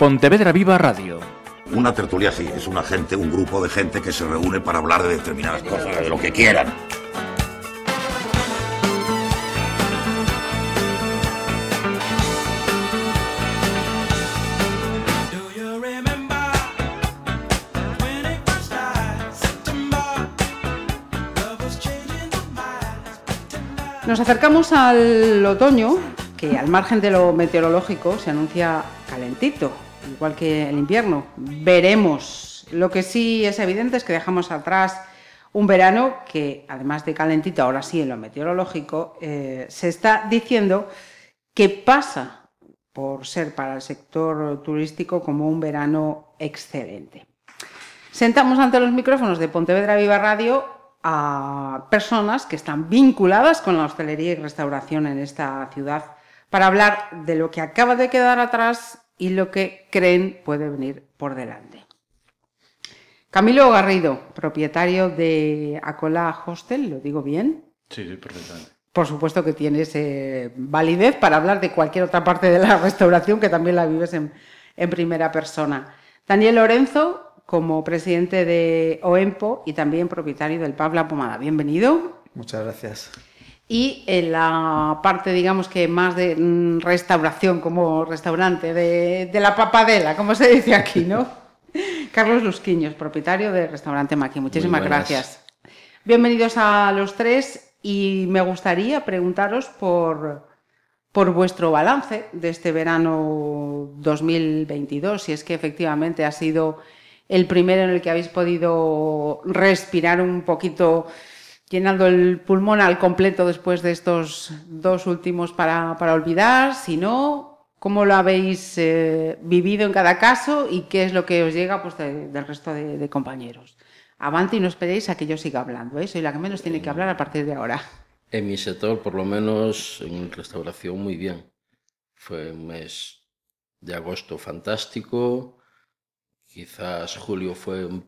Pontevedra Viva Radio. Una tertulia sí, es una gente, un grupo de gente que se reúne para hablar de determinadas cosas, de lo que quieran. Nos acercamos al otoño, que al margen de lo meteorológico se anuncia calentito, igual que el invierno. Veremos. Lo que sí es evidente es que dejamos atrás un verano que, además de calentito, ahora sí en lo meteorológico, eh, se está diciendo que pasa por ser para el sector turístico como un verano excelente. Sentamos ante los micrófonos de Pontevedra Viva Radio a personas que están vinculadas con la hostelería y restauración en esta ciudad para hablar de lo que acaba de quedar atrás y lo que creen puede venir por delante. Camilo Garrido, propietario de Acola Hostel, ¿lo digo bien? Sí, sí, perfectamente. Por supuesto que tienes eh, validez para hablar de cualquier otra parte de la restauración que también la vives en, en primera persona. Daniel Lorenzo, como presidente de OEMPO y también propietario del Pub La Pomada. Bienvenido. Muchas gracias. Y en la parte, digamos que más de mm, restauración como restaurante, de, de la papadela, como se dice aquí, ¿no? Carlos Lusquiños, propietario del restaurante Maki. Muchísimas gracias. Bienvenidos a los tres y me gustaría preguntaros por, por vuestro balance de este verano 2022, si es que efectivamente ha sido el primero en el que habéis podido respirar un poquito, llenando el pulmón al completo después de estos dos últimos para, para olvidar, si no, cómo lo habéis eh, vivido en cada caso y qué es lo que os llega pues, de, del resto de, de, compañeros. Avante y no esperéis a que yo siga hablando, ¿eh? soy la que menos tiene que hablar a partir de ahora. En mi sector, por lo menos en restauración, muy bien. Fue un mes de agosto fantástico, Quizás julio fue un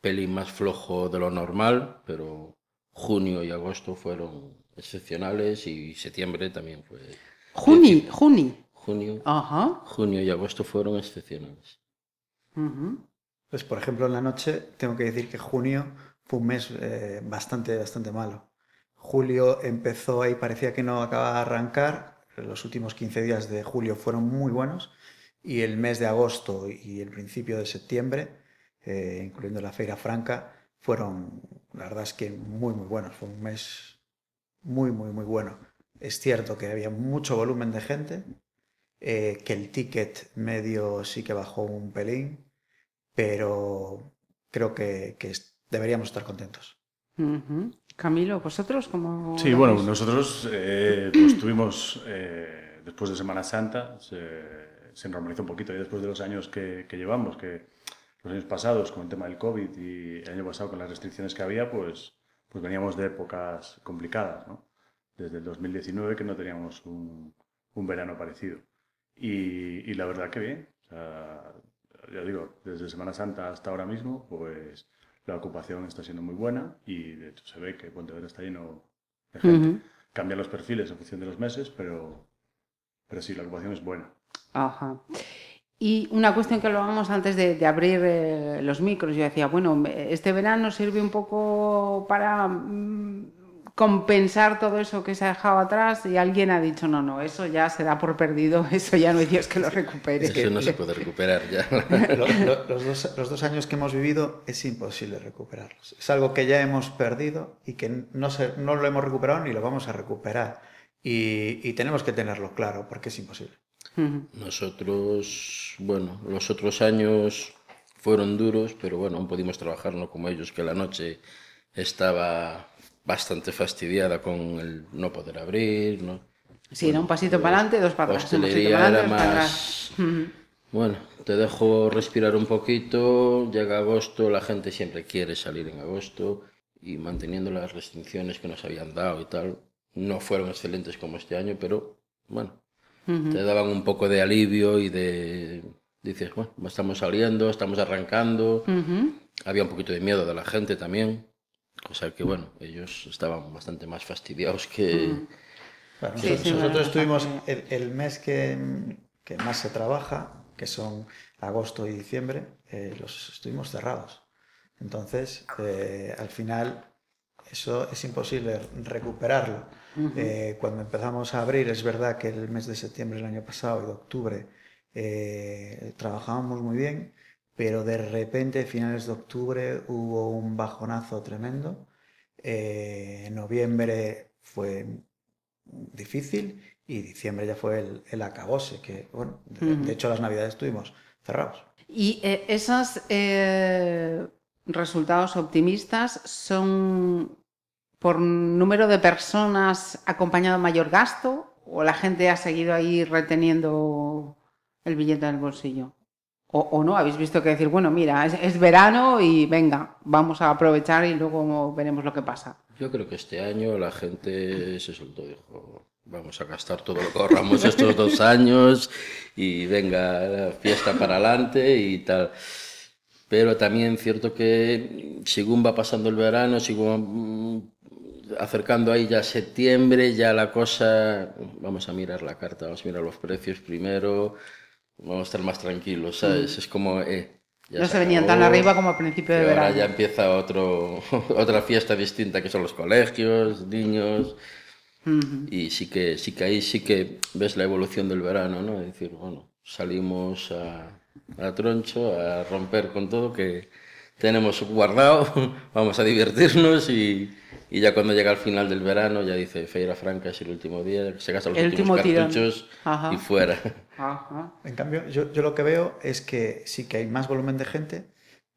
pelín más flojo de lo normal, pero junio y agosto fueron excepcionales y septiembre también fue. Junio, junio. Junio, Ajá. junio y agosto fueron excepcionales. Uh -huh. Pues, por ejemplo, en la noche tengo que decir que junio fue un mes eh, bastante, bastante malo. Julio empezó ahí, parecía que no acababa de arrancar. Los últimos 15 días de julio fueron muy buenos y el mes de agosto y el principio de septiembre, eh, incluyendo la Feira Franca, fueron, la verdad es que muy, muy buenos. Fue un mes muy, muy, muy bueno. Es cierto que había mucho volumen de gente, eh, que el ticket medio sí que bajó un pelín, pero creo que, que deberíamos estar contentos. Uh -huh. Camilo, ¿vosotros cómo...? Sí, bueno, nosotros eh, pues tuvimos, eh, después de Semana Santa, se, se normalizó un poquito y después de los años que, que, llevamos, que los años pasados con el tema del COVID y el año pasado con las restricciones que había, pues, pues veníamos de épocas complicadas, ¿no? Desde el 2019 que no teníamos un, un verano parecido. Y, y, la verdad que bien, o sea, ya digo, desde Semana Santa hasta ahora mismo, pues la ocupación está siendo muy buena y de hecho se ve que Pontevedra está lleno de gente. Uh -huh. Cambian los perfiles en función de los meses, pero, pero sí, la ocupación es buena. Ajá. Y una cuestión que hablábamos antes de, de abrir eh, los micros, yo decía, bueno, este verano sirve un poco para mm, compensar todo eso que se ha dejado atrás y alguien ha dicho, no, no, eso ya se da por perdido, eso ya no hay Dios que lo recupere. Eso no se puede recuperar ya. los, los, dos, los, dos, años que hemos vivido es imposible recuperarlos. Es algo que ya hemos perdido y que no, se, no lo hemos recuperado ni lo vamos a recuperar. Y, y tenemos que tenerlo claro porque es imposible. Nosotros, bueno, los otros años fueron duros, pero bueno, no pudimos trabajar no como ellos, que la noche estaba bastante fastidiada con el no poder abrir, ¿no? Sí, era un pasito para adelante, dos para atrás. Más... Bueno, te dejo respirar un poquito, llega agosto, la gente siempre quiere salir en agosto y manteniendo las restricciones que nos habían dado y tal, no fueron excelentes como este año, pero bueno, Uh -huh. te daban un poco de alivio y de dices, bueno, estamos saliendo, estamos arrancando. Uh -huh. Había un poquito de miedo de la gente también. O sea que bueno, ellos estaban bastante más fastidiados que. Uh -huh. bueno, sí, nosotros, sí, nosotros estuvimos el, el, mes que, que, más se trabaja, que son agosto y diciembre, eh, los estuvimos cerrados. Entonces, eh, al final, eso es imposible recuperarlo. Eh, cuando empezamos a abrir, es verdad que el mes de septiembre del año pasado y de octubre trabajábamos muy bien, pero de repente, a finales de octubre, hubo un bajonazo tremendo. en noviembre fue difícil y diciembre ya fue el, el acabose, que bueno, de, hecho las navidades estuvimos cerrados. ¿Y eh, eh, resultados optimistas son por número de personas acompañado mayor gasto o la gente ha seguido ahí reteniendo el billete en el bolsillo? O, no, habéis visto que decir, bueno, mira, es, es, verano y venga, vamos a aprovechar y luego veremos lo que pasa. Yo creo que este año la gente se soltó, dijo, vamos a gastar todo lo que ahorramos estos dos años y venga, fiesta para adelante y tal. Pero también cierto que según va pasando el verano, según mm, acercando ahí ya septiembre, ya la cosa, vamos a mirar la carta, vamos a mirar los precios primero, vamos a estar más tranquilos, ¿sabes? Mm. Es como, eh, no se, venían tan arriba como a principio de verano. Ahora ya empieza otro, otra fiesta distinta que son los colegios, niños. Y sí que, sí que ahí sí que ves la evolución del verano, ¿no? Es decir, bueno, salimos a, a troncho, a romper con todo que tenemos guardado, vamos a divertirnos y, y, ya cuando llega el final del verano ya dice Feira Franca es el último día, se gastan los últimos cartuchos y fuera. En cambio, yo, yo lo que veo es que sí que hay más volumen de gente,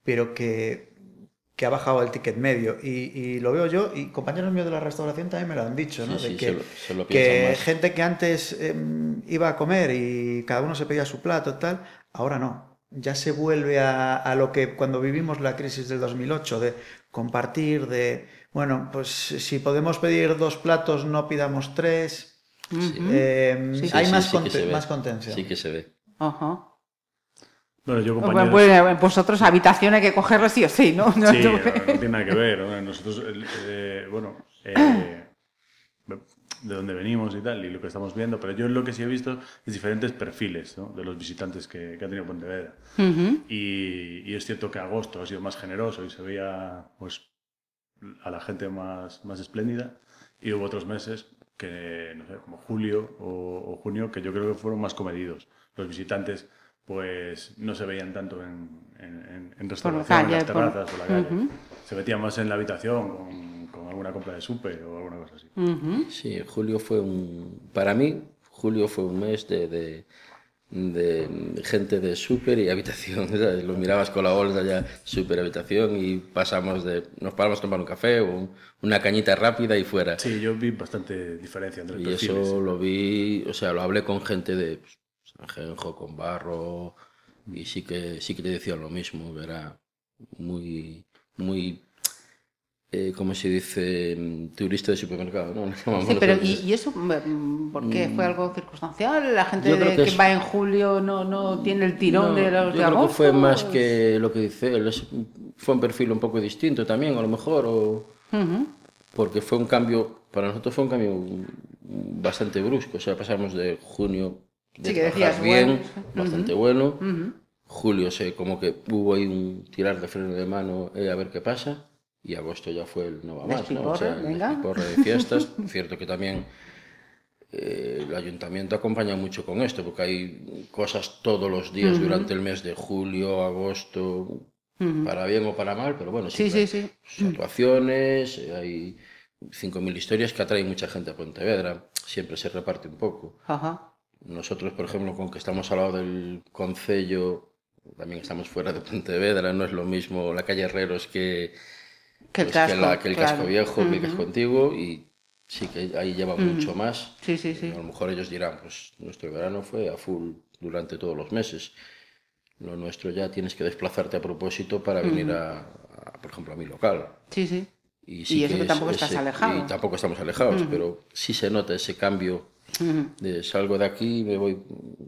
pero que que ha bajado el ticket medio. Y, lo veo yo, y compañeros míos de la restauración también me lo han dicho, ¿no? de que, que gente que antes em, iba a comer y cada uno se pedía su plato, tal, ahora no. Ya se vuelve a, lo que cuando vivimos la crisis del 2008, de compartir, de, bueno, pues si podemos pedir dos platos, no pidamos tres. Em, hay más, más contención. Sí que se ve. Ajá. Bueno, yo compañeros... Pues vosotros habitación hay que cogerla sí o sí, ¿no? No, sí, no, tiene nada que ver. Nosotros, eh, bueno, eh, de dónde venimos y tal, y lo que estamos viendo, pero yo lo que sí he visto es diferentes perfiles ¿no? de los visitantes que, que ha tenido Pontevedra. y, y, es cierto que agosto ha sido más generoso y se veía pues, a la gente más, más espléndida, y hubo otros meses que, no sé, como julio o, o junio, que yo creo que fueron más comedidos. Los visitantes pues no se veían tanto en, en, en restauración, en las terrazas o la calle. Se metían más en la habitación con, con alguna compra de súper o alguna cosa así. Sí, julio fue un... Para mí, julio fue un mes de, de, de gente de súper y habitación. Lo mirabas con la bolsa ya, súper habitación y pasamos de... Nos paramos a tomar un café o una cañita rápida y fuera. Sí, yo vi bastante diferencia entre Y eso lo vi, o sea, lo hablé con gente de ajenjo, con barro, y sí que, sí que te decía lo mismo, era muy, muy eh, ¿cómo se dice? Turista de supermercado, ¿no? Sí, pero ¿y, eso por qué? ¿Fue mm. algo circunstancial? ¿La gente que, va en julio no, no tiene el tirón de los yo creo que fue más que lo que dice él, fue un perfil un poco distinto también, a lo mejor, o... porque fue un cambio, para nosotros fue un cambio bastante brusco, o sea, pasamos de junio sí, que decías, bien, bastante bueno. Julio sé como que hubo ahí un tirar de freno de mano eh, a ver qué pasa. Y agosto ya fue el no va más, ¿no? O sea, de fiestas. Cierto que también eh, el ayuntamiento acompaña mucho con esto, porque hay cosas todos los días durante el mes de julio, agosto, para bien o para mal, pero bueno, sí, sí, sí. situaciones, eh, hay 5.000 historias que atraen mucha gente a Pontevedra, siempre se reparte un poco. Ajá. Nosotros, por ejemplo, con que estamos al lado del Concello, también estamos fuera de Pontevedra, no es lo mismo la calle Herreros que, que el, casco, pues, que, el casco viejo, que el casco antiguo, y sí que ahí lleva mucho más. Sí, sí, sí. A lo mejor ellos dirán, pues nuestro verano fue a full durante todos los meses. Lo nuestro ya tienes que desplazarte a propósito para venir a, por ejemplo, a mi local. Sí, sí. Y, sí eso que, tampoco estás alejado. Y tampoco estamos alejados, pero sí se nota ese cambio de, salgo de aquí, me voy.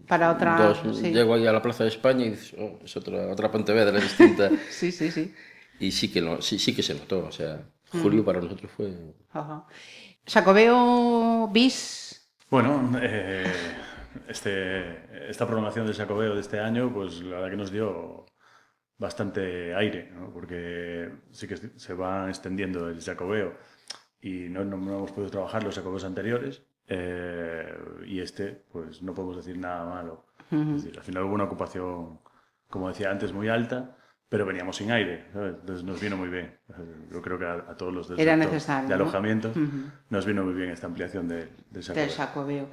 Para otra. Llego ahí a la Plaza de España y dices, oh, es otra, otra Pontevedra distinta. sí, sí, sí. Y sí que, sí, sí que se notó. O sea, julio para nosotros fue. Ajá. Sacobeo bis. Bueno, eh, este, esta prolongación del Jacobeo de este año, pues la verdad que nos dio bastante aire, ¿no? porque sí que se va extendiendo el Jacobeo y no, no, hemos podido trabajar los Jacobeos anteriores eh, y este, pues no podemos decir nada malo. es decir, al final hubo una ocupación, como decía antes, muy alta pero veníamos sin aire, entonces nos vino muy bien. Yo creo que a, todos los del Era sector de alojamientos nos vino muy bien esta ampliación de, del sacobeo.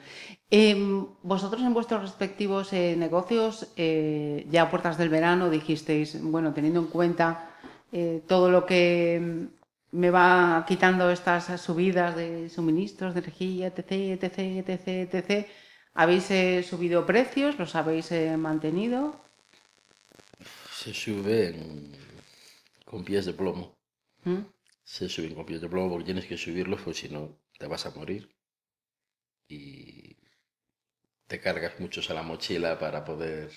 Em, vosotros en vuestros respectivos eh, negocios, eh, ya a puertas del verano, dijisteis, bueno, teniendo en cuenta eh, todo lo que me va quitando estas subidas de suministros, de energía, etc., etc., etc., etc., ¿habéis subido precios? ¿Los habéis mantenido? se suben con pies de plomo. ¿Mm? Se suben con pies de plomo porque tienes que subirlos, pues si no te vas a morir. Y te cargas muchos a la mochila para poder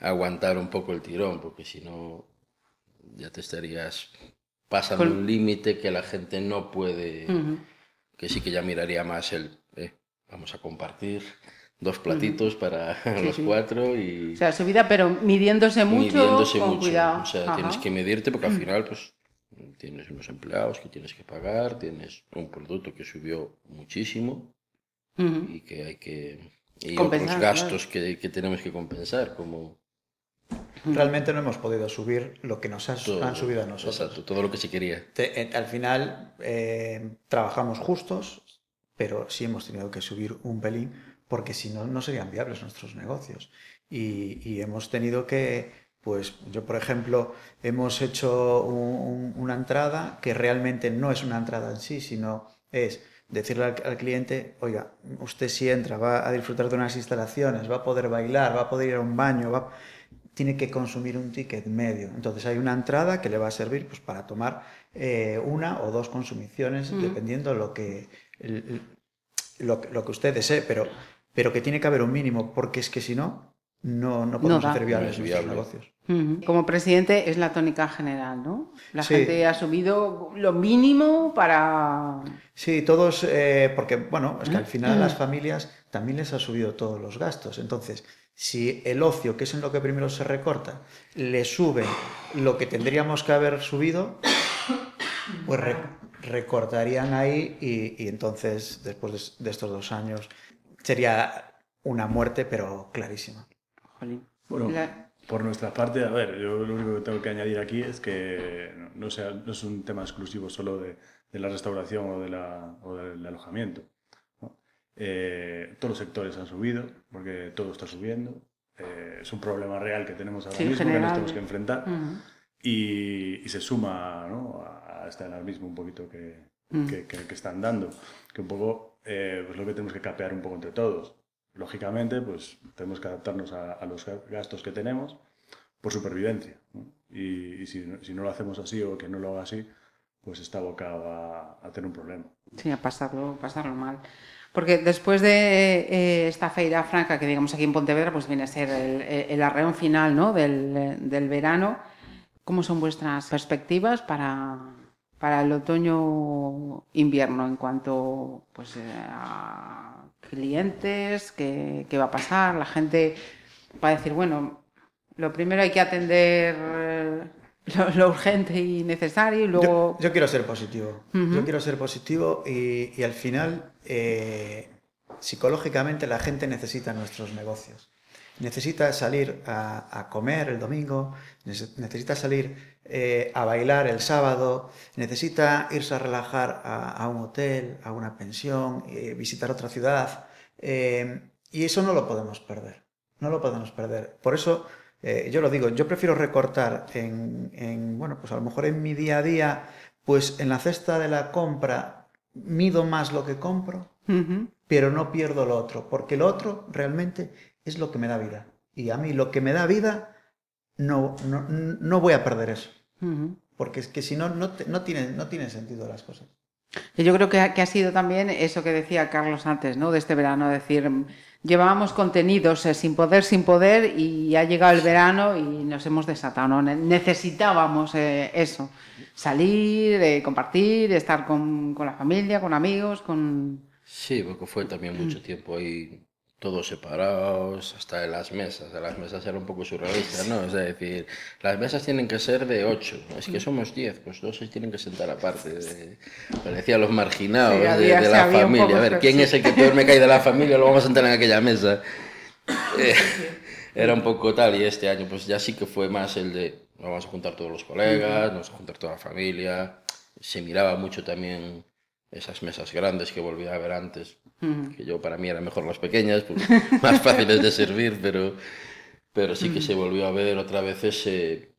aguantar un poco el tirón, porque si no ya te estarías pasando un límite que la gente no puede, que sí que ya miraría más el, eh, vamos a compartir dos platitos para los cuatro y... O sea, subida, pero midiéndose mucho, midiéndose con mucho. cuidado. O sea, tienes que medirte porque al final, pues, tienes unos empleados que tienes que pagar, tienes un producto que subió muchísimo y que hay que... Y otros gastos que, que, tenemos que compensar, como... Realmente no hemos podido subir lo que nos han subido a nosotros. Exacto, todo lo que se quería. al final eh, trabajamos justos, pero sí hemos tenido que subir un pelín porque si no, no serían viables nuestros negocios. Y, hemos tenido que, pues yo por ejemplo, hemos hecho una entrada que realmente no es una entrada en sí, sino es decirle al, cliente, oiga, usted si entra, va a disfrutar de unas instalaciones, va a poder bailar, va a poder ir a un baño, va, tiene que consumir un ticket medio. Entonces hay una entrada que le va a servir pues, para tomar eh, una o dos consumiciones, dependiendo lo que, lo, lo, que usted desee, pero pero que tiene que haber un mínimo, porque es que si no, no, no podemos hacer viables nuestros negocios. Como presidente es la tónica general, ¿no? La gente ha subido lo mínimo para... Sí, todos, eh, porque bueno, es que al final a las familias también les ha subido todos los gastos. Entonces, si el ocio, que es en lo que primero se recorta, le sube lo que tendríamos que haber subido, pues recortarían ahí y, entonces, después de estos dos años, sería una muerte, pero clarísima. Bueno, por nuestra parte, a ver, yo lo único que tengo que añadir aquí es que no, sea, no es un tema exclusivo solo de, de la restauración o, de la, o del alojamiento. Eh, todos los sectores han subido, porque todo está subiendo. Eh, es un problema real que tenemos ahora mismo, que nos tenemos que enfrentar. y, y, se suma ¿no? a, este alarmismo un poquito que, que, que, están dando. Que un poco eh, pues lo que tenemos que capear un poco entre todos. Lógicamente, pues tenemos que adaptarnos a, los gastos que tenemos por supervivencia. Y, si, no lo hacemos así o que no lo haga así, pues está abocado a, tener un problema. Sí, a pasarlo, pasarlo mal. Porque después de eh, esta feira franca que digamos aquí en Pontevedra, pues viene a ser el, arreón final ¿no? del, del verano. ¿Cómo son vuestras perspectivas para, para el otoño-invierno en cuanto pues, eh, a clientes, qué, va a pasar, la gente va a decir, bueno, lo primero hay que atender eh, lo, urgente y necesario y luego... Yo, quiero ser positivo, yo quiero ser positivo y, al final eh, psicológicamente la gente necesita nuestros negocios necesita salir a, comer el domingo, necesita salir eh, a bailar el sábado, necesita irse a relajar a, un hotel, a una pensión, eh, visitar otra ciudad. Y eso no lo podemos perder, no lo podemos perder. Por eso yo lo digo, yo prefiero recortar en, bueno, pues a lo mejor en mi día a día, pues en la cesta de la compra mido más lo que compro, pero no pierdo lo otro, porque lo otro realmente es lo que me da vida. Y a mí lo que me da vida, no, no, voy a perder eso. Porque es que si no, no, no, tiene, no tiene sentido las cosas. Yo creo que ha, que ha, sido también eso que decía Carlos antes, ¿no? De este verano, decir, llevábamos contenidos eh, sin poder, sin poder, y ha llegado el verano y nos hemos desatado, ¿no? Necesitábamos eh, eso, salir, eh, compartir, estar con, con, la familia, con amigos, con... Sí, porque fue también mucho tiempo ahí todos separados, hasta en las mesas. En las mesas era un poco surrealista, ¿no? Es decir, las mesas tienen que ser de ocho. Es que somos diez, pues dos se tienen que sentar aparte. De, parecía los marginados de, la familia. A ver, ¿quién es el que peor me cae de la familia? Lo vamos a sentar en aquella mesa. Eh, era un poco tal, y este año pues ya sí que fue más el de vamos a juntar todos los colegas, vamos a juntar toda la familia. Se miraba mucho también esas mesas grandes que volvía a ver antes, que yo para mí eran mejor las pequeñas, pues, más fáciles de servir, pero, pero sí que se volvió a ver otra vez ese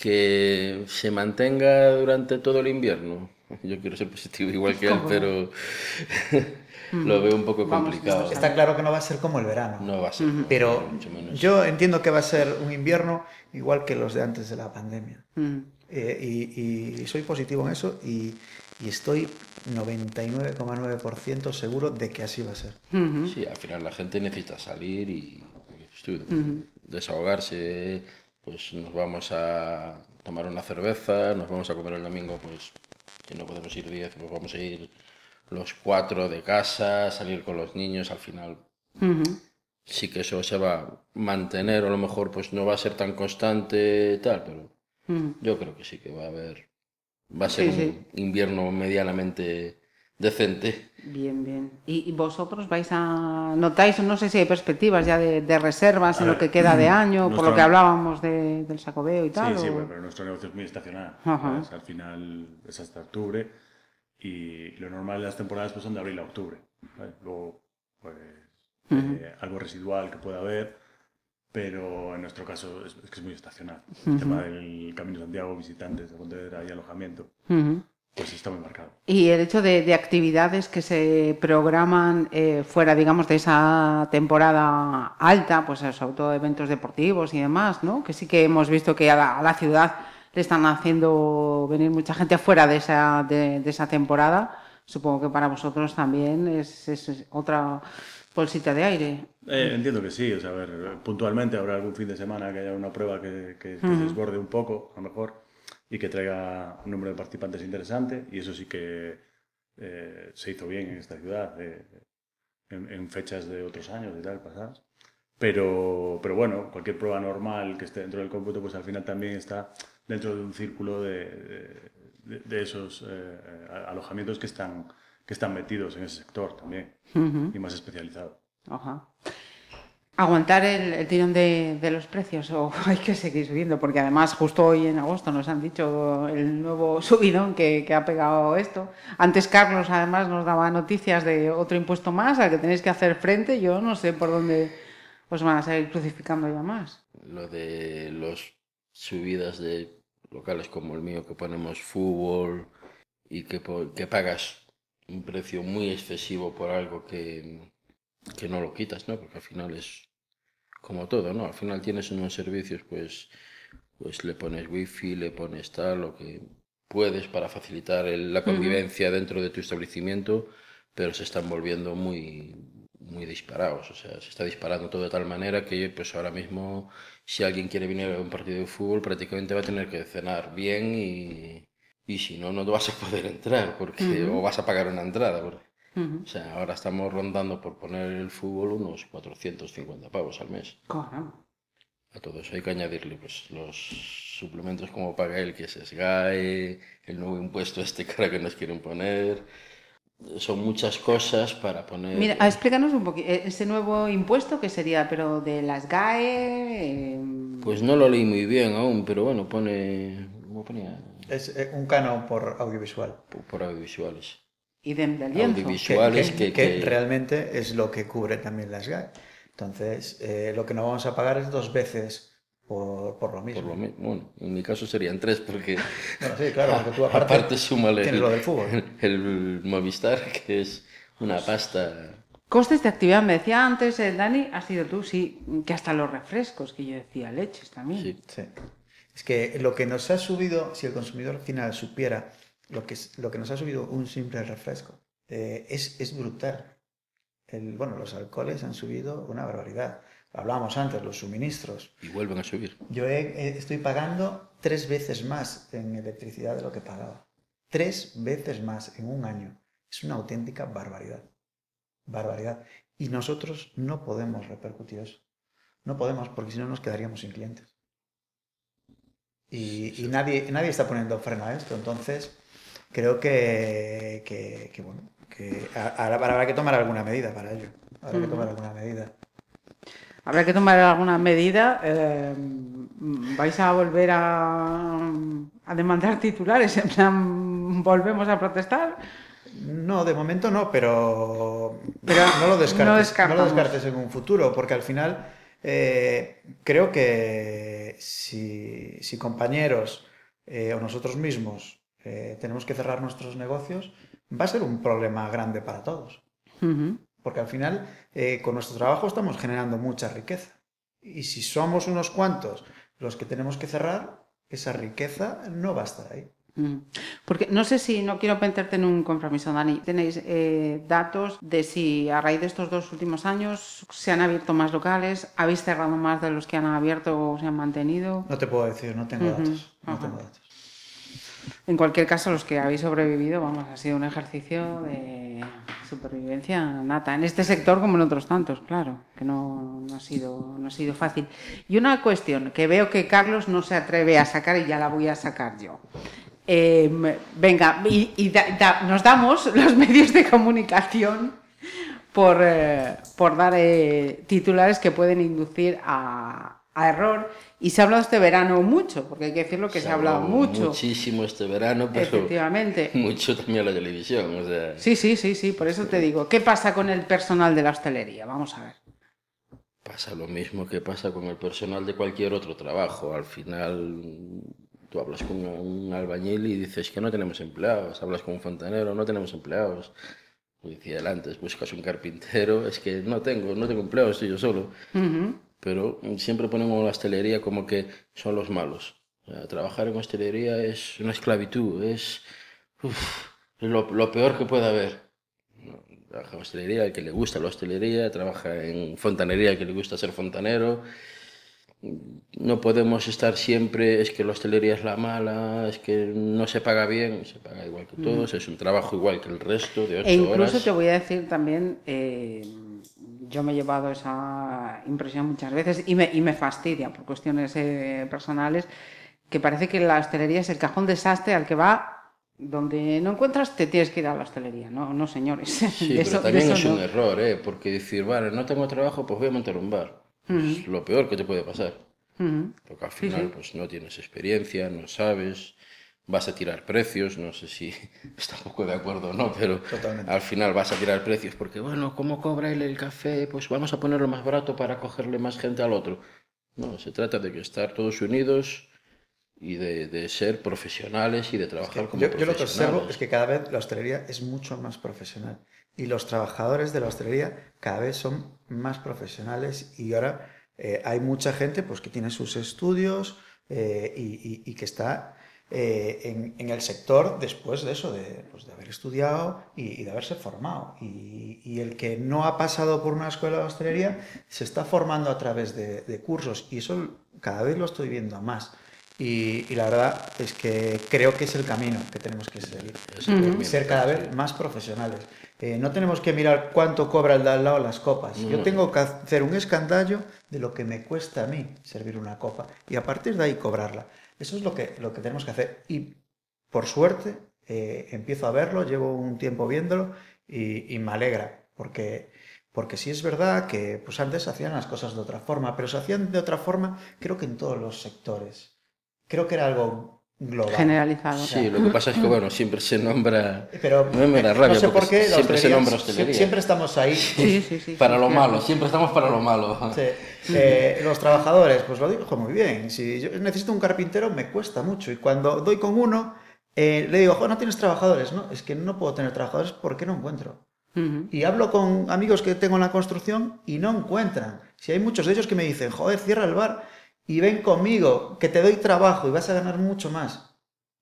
que se mantenga durante todo el invierno. Yo quiero ser positivo igual que él, pero lo veo un poco complicado. Está claro que no va a ser como el verano. No va a ser. Pero yo entiendo que va a ser un invierno igual que los de antes de la pandemia. Eh, y, soy positivo en eso y, estoy 99,9% seguro de que así va a ser. Sí, al final la gente necesita salir y, desahogarse. Pues nos vamos a tomar una cerveza, nos vamos a comer el domingo, pues si no podemos ir 10, pues vamos a ir los cuatro de casa, salir con los niños, al final sí que eso se va a mantener, o a lo mejor pues no va a ser tan constante tal, pero yo creo que sí que va a haber, va a ser un invierno medianamente decente. Bien, bien. ¿Y, vosotros vais a notáis, no sé si hay perspectivas ya de, reservas en lo que queda de año, por lo que hablábamos del sacobeo y tal? Sí, sí, pero nuestro negocio es muy estacional. Al final es hasta octubre y lo normal de las temporadas pues son de abril a octubre. Luego, pues, eh, algo residual que pueda haber, pero en nuestro caso es, que es muy estacional. El tema del Camino de Santiago, visitantes de Pontevedra y alojamiento, pues está muy marcado. Y el hecho de, actividades que se programan eh, fuera, digamos, de esa temporada alta, pues sobre todo eventos deportivos y demás, ¿no? Que sí que hemos visto que a la ciudad le están haciendo venir mucha gente fuera de esa, de, esa temporada. Supongo que para vosotros también es, es otra bolsita de aire. Eh, entiendo que sí, o sea, a ver, puntualmente habrá algún fin de semana que haya una prueba que, que, se desborde un poco, a lo mejor, y que traiga un número de participantes interesante, y eso sí que eh, se hizo bien en esta ciudad, eh, en, en, fechas de otros años y tal, pasadas. Pero, pero bueno, cualquier prueba normal que esté dentro del cómputo, pues al final también está dentro de un círculo de, de, esos eh, alojamientos que están, que están metidos en ese sector también y más especializado. Ajá. ¿Aguantar el, tirón de, de, los precios o hay que seguir subiendo? Porque además justo hoy en agosto nos han dicho el nuevo subidón que, que, ha pegado esto. Antes Carlos además nos daba noticias de otro impuesto más al que tenéis que hacer frente. Yo no sé por dónde os van a seguir crucificando ya más. Lo de los subidas de locales como el mío que ponemos fútbol y que, que pagas un precio muy excesivo por algo que, que no lo quitas, ¿no? Porque al final es como todo, ¿no? Al final tienes unos servicios, pues, pues le pones wifi, le pones tal, lo que puedes para facilitar la convivencia dentro de tu establecimiento, pero se están volviendo muy, muy disparados. O sea, se está disparando todo de tal manera que pues ahora mismo si alguien quiere venir a un partido de fútbol prácticamente va a tener que cenar bien y, y si no, no vas a poder entrar porque, o vas a pagar una entrada. O sea, ahora estamos rondando por poner el fútbol unos 450 pavos al mes. A todo eso hay que añadirle pues, los suplementos como paga él, que es SGAE, el nuevo impuesto este cara que nos quieren poner son muchas cosas para poner... Mira, explícanos un poquito, e-, ese nuevo impuesto que sería, pero de las GAE... Em, pues no lo leí muy bien aún, pero bueno, pone... ¿Cómo ponía? Es eh, un canon por audiovisual. Por, audiovisuales. Y de, Audiovisuales que, que, realmente es lo que cubre también las GAE. Entonces, eh, lo que no vamos a pagar es dos veces por, lo mismo. Bueno, en mi caso serían tres, porque. Bueno, sí, claro, porque tú aparte, aparte súmale tienes lo del fútbol. El, Movistar, que es una pasta. Costes de actividad, me decía antes eh, Dani, ha sido tú, sí, que hasta los refrescos, que yo decía, leches también. Sí. sí. Es que lo que nos ha subido, si el consumidor final supiera lo que, lo que nos ha subido un simple refresco, eh, es, es brutal. El, bueno, los alcoholes han subido una barbaridad hablábamos antes, los suministros. Y vuelven a subir. Yo estoy pagando tres veces más en electricidad de lo que pagaba. Tres veces más en un año. Es una auténtica barbaridad. Barbaridad. Y nosotros no podemos repercutir eso. No podemos, porque si no nos quedaríamos sin clientes. Y, nadie, nadie está poniendo freno a esto. Entonces, creo que, que, bueno, que habrá que tomar alguna medida para ello. Habrá que tomar alguna medida. Habrá que tomar alguna medida. Eh, ¿Vais a volver a, a demandar titulares? En plan, ¿volvemos a protestar? No, de momento no, pero, pero no, lo descartes, no, lo descartes en un futuro, porque al final eh, creo que si, compañeros eh, o nosotros mismos eh, tenemos que cerrar nuestros negocios, va a ser un problema grande para todos. Porque al final, con nuestro trabajo estamos generando mucha riqueza. Y si somos unos cuantos los que tenemos que cerrar, esa riqueza no va a estar ahí. Porque no sé si, no quiero meterte en un compromiso, Dani, ¿tenéis eh, datos de si a raíz de estos dos últimos años se han abierto más locales? ¿Habéis cerrado más de los que han abierto o se han mantenido? No te puedo decir, no tengo datos. No tengo datos. En cualquier caso, los que habéis sobrevivido, vamos, ha sido un ejercicio de supervivencia nata, en este sector como en otros tantos, claro, que no, ha sido, no ha sido fácil. Y una cuestión que veo que Carlos no se atreve a sacar y ya la voy a sacar yo. Em, venga, y, nos damos los medios de comunicación por, eh, por dar eh, titulares que pueden inducir a, error. Y se ha hablado este verano mucho, porque hay que decirlo que se, ha hablado mucho. Muchísimo este verano, pero Efectivamente. mucho también la televisión. Sí, sí, sí, sí, por eso te digo. ¿Qué pasa con el personal de la hostelería? Vamos a ver. Pasa lo mismo que pasa con el personal de cualquier otro trabajo. Al final Tú hablas con un albañil y dices que no tenemos empleados, hablas con un fontanero, no tenemos empleados. Como decía antes, buscas un carpintero, es que no tengo, no tengo empleados, estoy yo solo. Pero siempre ponemos la hostelería como que son los malos. trabajar en hostelería es una esclavitud, es lo, lo, peor que puede haber. Trabaja en hostelería el que le gusta la hostelería, trabaja en fontanería el que le gusta ser fontanero no podemos estar siempre, es que la hostelería es la mala, es que no se paga bien, se paga igual que todos, es un trabajo igual que el resto de ocho e incluso te voy a decir también, eh, yo me he llevado esa impresión muchas veces y me, y me fastidia por cuestiones eh, personales, que parece que la hostelería es el cajón desastre al que va donde no encuentras, te tienes que ir a la hostelería. No, no señores. Sí, pero también es un error, ¿eh? porque decir, vale, no tengo trabajo, pues voy a montar un bar pues lo peor que te puede pasar. Porque al final pues no tienes experiencia, no sabes, vas a tirar precios, no sé si está un poco de acuerdo o no, pero al final vas a tirar precios porque, bueno, ¿cómo cobra él el café? Pues vamos a ponerlo más barato para cogerle más gente al otro. No, se trata de que estar todos unidos y de, ser profesionales y de trabajar como yo, profesionales. Yo lo que observo es que cada vez la hostelería es mucho más profesional y los trabajadores de la hostelería cada vez son más profesionales y ahora eh, hay mucha gente pues, que tiene sus estudios eh, y, que está eh, en, el sector después de eso, de, pues, de haber estudiado y, de haberse formado. Y, el que no ha pasado por una escuela de hostelería se está formando a través de, de cursos y eso cada vez lo estoy viendo más. Y, la verdad es que creo que es el camino que tenemos que seguir. Ser cada vez más profesionales. Eh, no tenemos que mirar cuánto cobra el de al lado las copas. Yo tengo que hacer un escandallo de lo que me cuesta a mí servir una copa y a partir de ahí cobrarla. Eso es lo que, lo que tenemos que hacer. Y por suerte eh, empiezo a verlo, llevo un tiempo viéndolo y, me alegra. Porque, porque sí es verdad que pues antes hacían las cosas de otra forma, pero se hacían de otra forma creo que en todos los sectores creo que era algo global. Generalizado. Sí, lo que pasa es que, bueno, siempre se nombra... Pero no me da rabia, no sé por qué, siempre se nombra hostelería. Siempre estamos ahí. Sí, sí, sí. Para lo malo, siempre estamos para lo malo. Eh, los trabajadores, pues lo digo muy bien. Si yo necesito un carpintero, me cuesta mucho. Y cuando doy con uno, eh, le digo, no tienes trabajadores. No, es que no puedo tener trabajadores porque no encuentro. Y hablo con amigos que tengo en la construcción y no encuentran. Si hay muchos de ellos que me dicen, joder, cierra el bar y ven conmigo, que te doy trabajo y vas a ganar mucho más.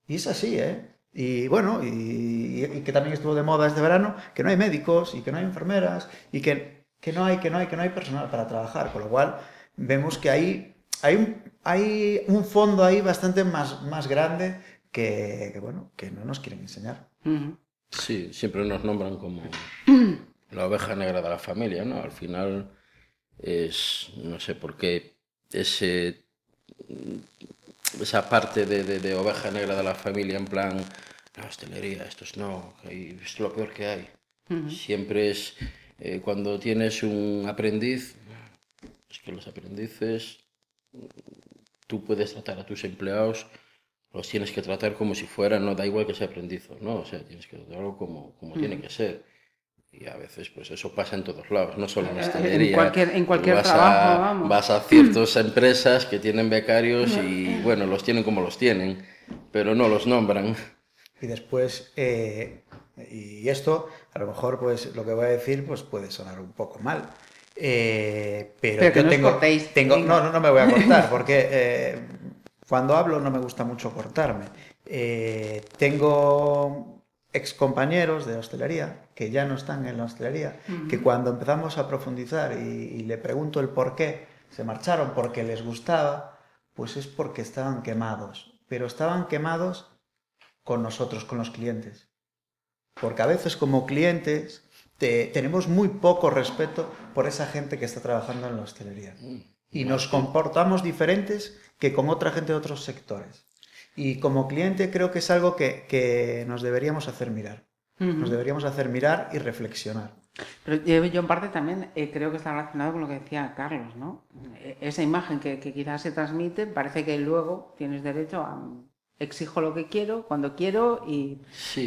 Y es así, ¿eh? Y bueno, y, que también estuvo de moda este verano, que no hay médicos y que no hay enfermeras y que, que, no, hay, que, no, hay, que no hay personal para trabajar, con lo cual vemos que hay, hay, un, hay un fondo ahí bastante más, más grande que, bueno, que no nos quieren enseñar. Sí, siempre nos nombran como la oveja negra de la familia, ¿no? Al final es, no sé por qué, ese, esa parte de, de, oveja negra de la familia en plan, la hostelería, esto es no, es lo peor que hay. Siempre es, eh, cuando tienes un aprendiz, es que los aprendices, tú puedes tratar a tus empleados, los tienes que tratar como si fueran, no da igual que sea aprendiz, ¿no? O sea, tienes que tratarlo como, como tiene que ser y a veces pues eso pasa en todos lados, no solo en hostelería. En cualquier, en cualquier vas trabajo, a, vamos. Vas a ciertas empresas que tienen becarios y bueno, los tienen como los tienen, pero no los nombran. Y después, eh, y esto, a lo mejor pues lo que voy a decir pues puede sonar un poco mal. Eh, pero, yo no tengo, tengo no, no, no me voy a cortar porque eh, cuando hablo no me gusta mucho cortarme. tengo excompañeros de hostelería que ya no están en la hostelería, que cuando empezamos a profundizar y, le pregunto el por qué se marcharon, porque les gustaba, pues es porque estaban quemados, pero estaban quemados con nosotros, con los clientes. Porque a veces como clientes tenemos muy poco respeto por esa gente que está trabajando en la hostelería. Mm. Y nos comportamos diferentes que con otra gente de otros sectores. Y como cliente creo que es algo que, nos deberíamos hacer mirar. Nos deberíamos hacer mirar y reflexionar. Pero yo en parte también eh, creo que está relacionado con lo que decía Carlos, ¿no? E, esa imagen que, quizás se transmite, parece que luego tienes derecho a exijo lo que quiero, cuando quiero y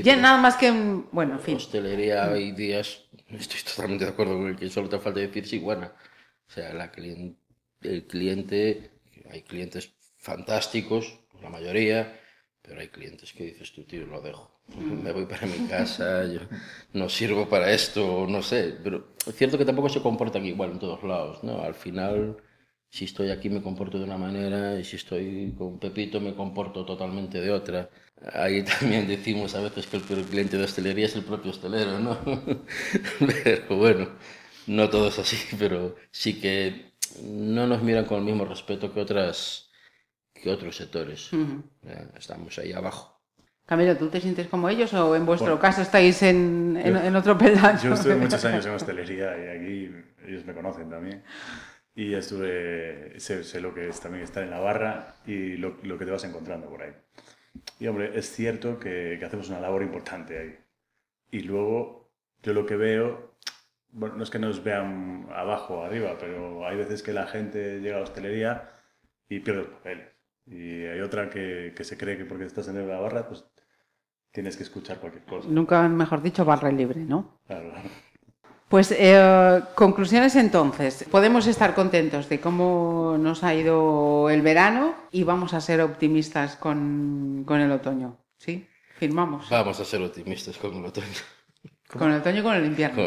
ya nada más que, bueno, en fin. Hostelería hay días, estoy totalmente de acuerdo con el que solo te falta decir sí, buena. O sea, la el cliente, hay clientes fantásticos, la mayoría, pero hay clientes que dices tú, tío, lo dejo. Mm. Me voy para mi casa, yo no sirvo para esto, no sé. Pero es cierto que tampoco se comportan igual en todos lados, ¿no? Al final, si estoy aquí me comporto de una manera y si estoy con Pepito me comporto totalmente de otra. Ahí también decimos a veces que el peor cliente de hostelería es el propio hostelero, ¿no? pero bueno, no todo es así, pero sí que no nos miran con el mismo respeto que otras que otros sectores. Estamos ahí abajo. Camilo, ¿tú te sientes como ellos o en vuestro caso estáis en, en, otro peldaño? Yo estuve muchos años en hostelería y aquí ellos me conocen también. Y estuve, sé, lo que es también estar en la barra y lo, lo, que te vas encontrando por ahí. Y hombre, es cierto que, que, hacemos una labor importante ahí. Y luego, yo lo que veo, bueno, no es que nos vean abajo o arriba, pero hay veces que la gente llega a la hostelería y pierde los papeles. Y hay otra que, que se cree que porque estás en la barra, pues tienes que escuchar cualquier cosa. Nunca, mejor dicho, barra libre, ¿no? Claro. Pues eh, conclusiones entonces. Podemos estar contentos de cómo nos ha ido el verano y vamos a ser optimistas con, con el otoño. ¿Sí? Firmamos. Vamos a ser optimistas con el otoño. Con el otoño y con el invierno.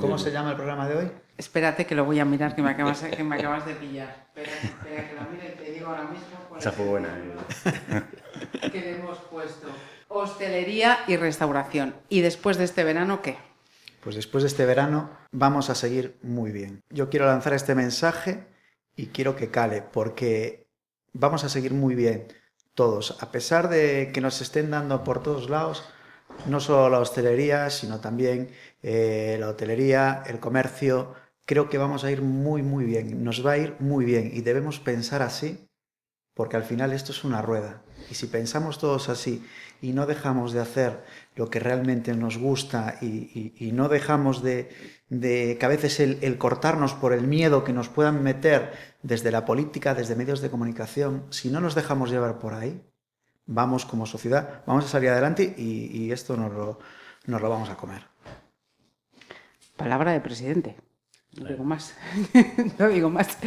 ¿Cómo, se llama el programa de hoy? Espérate que lo voy a mirar, que me acabas, que me acabas de pillar. Espera, espera que lo mire y te digo ahora mismo. Esa fue buena. Eh. que hemos puesto hostelería y restauración. ¿Y después de este verano qué? Pues después de este verano vamos a seguir muy bien. Yo quiero lanzar este mensaje y quiero que cale, porque vamos a seguir muy bien todos. A pesar de que nos estén dando por todos lados no solo la hostelería, sino también eh, la hotelería, el comercio. Creo que vamos a ir muy, muy bien, nos va a ir muy bien y debemos pensar así, porque al final esto es una rueda. Y si pensamos todos así y no dejamos de hacer lo que realmente nos gusta y, no dejamos de, que a veces el, cortarnos por el miedo que nos puedan meter desde la política, desde medios de comunicación, si no nos dejamos llevar por ahí, vamos como sociedad, vamos a salir adelante y, esto nos lo, nos lo vamos a comer. Palabra de presidente. No digo más. no digo más.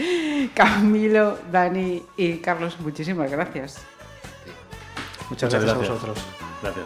Camilo, Dani y Carlos, muchísimas gracias. Muchas, gracias, a vosotros. Gracias,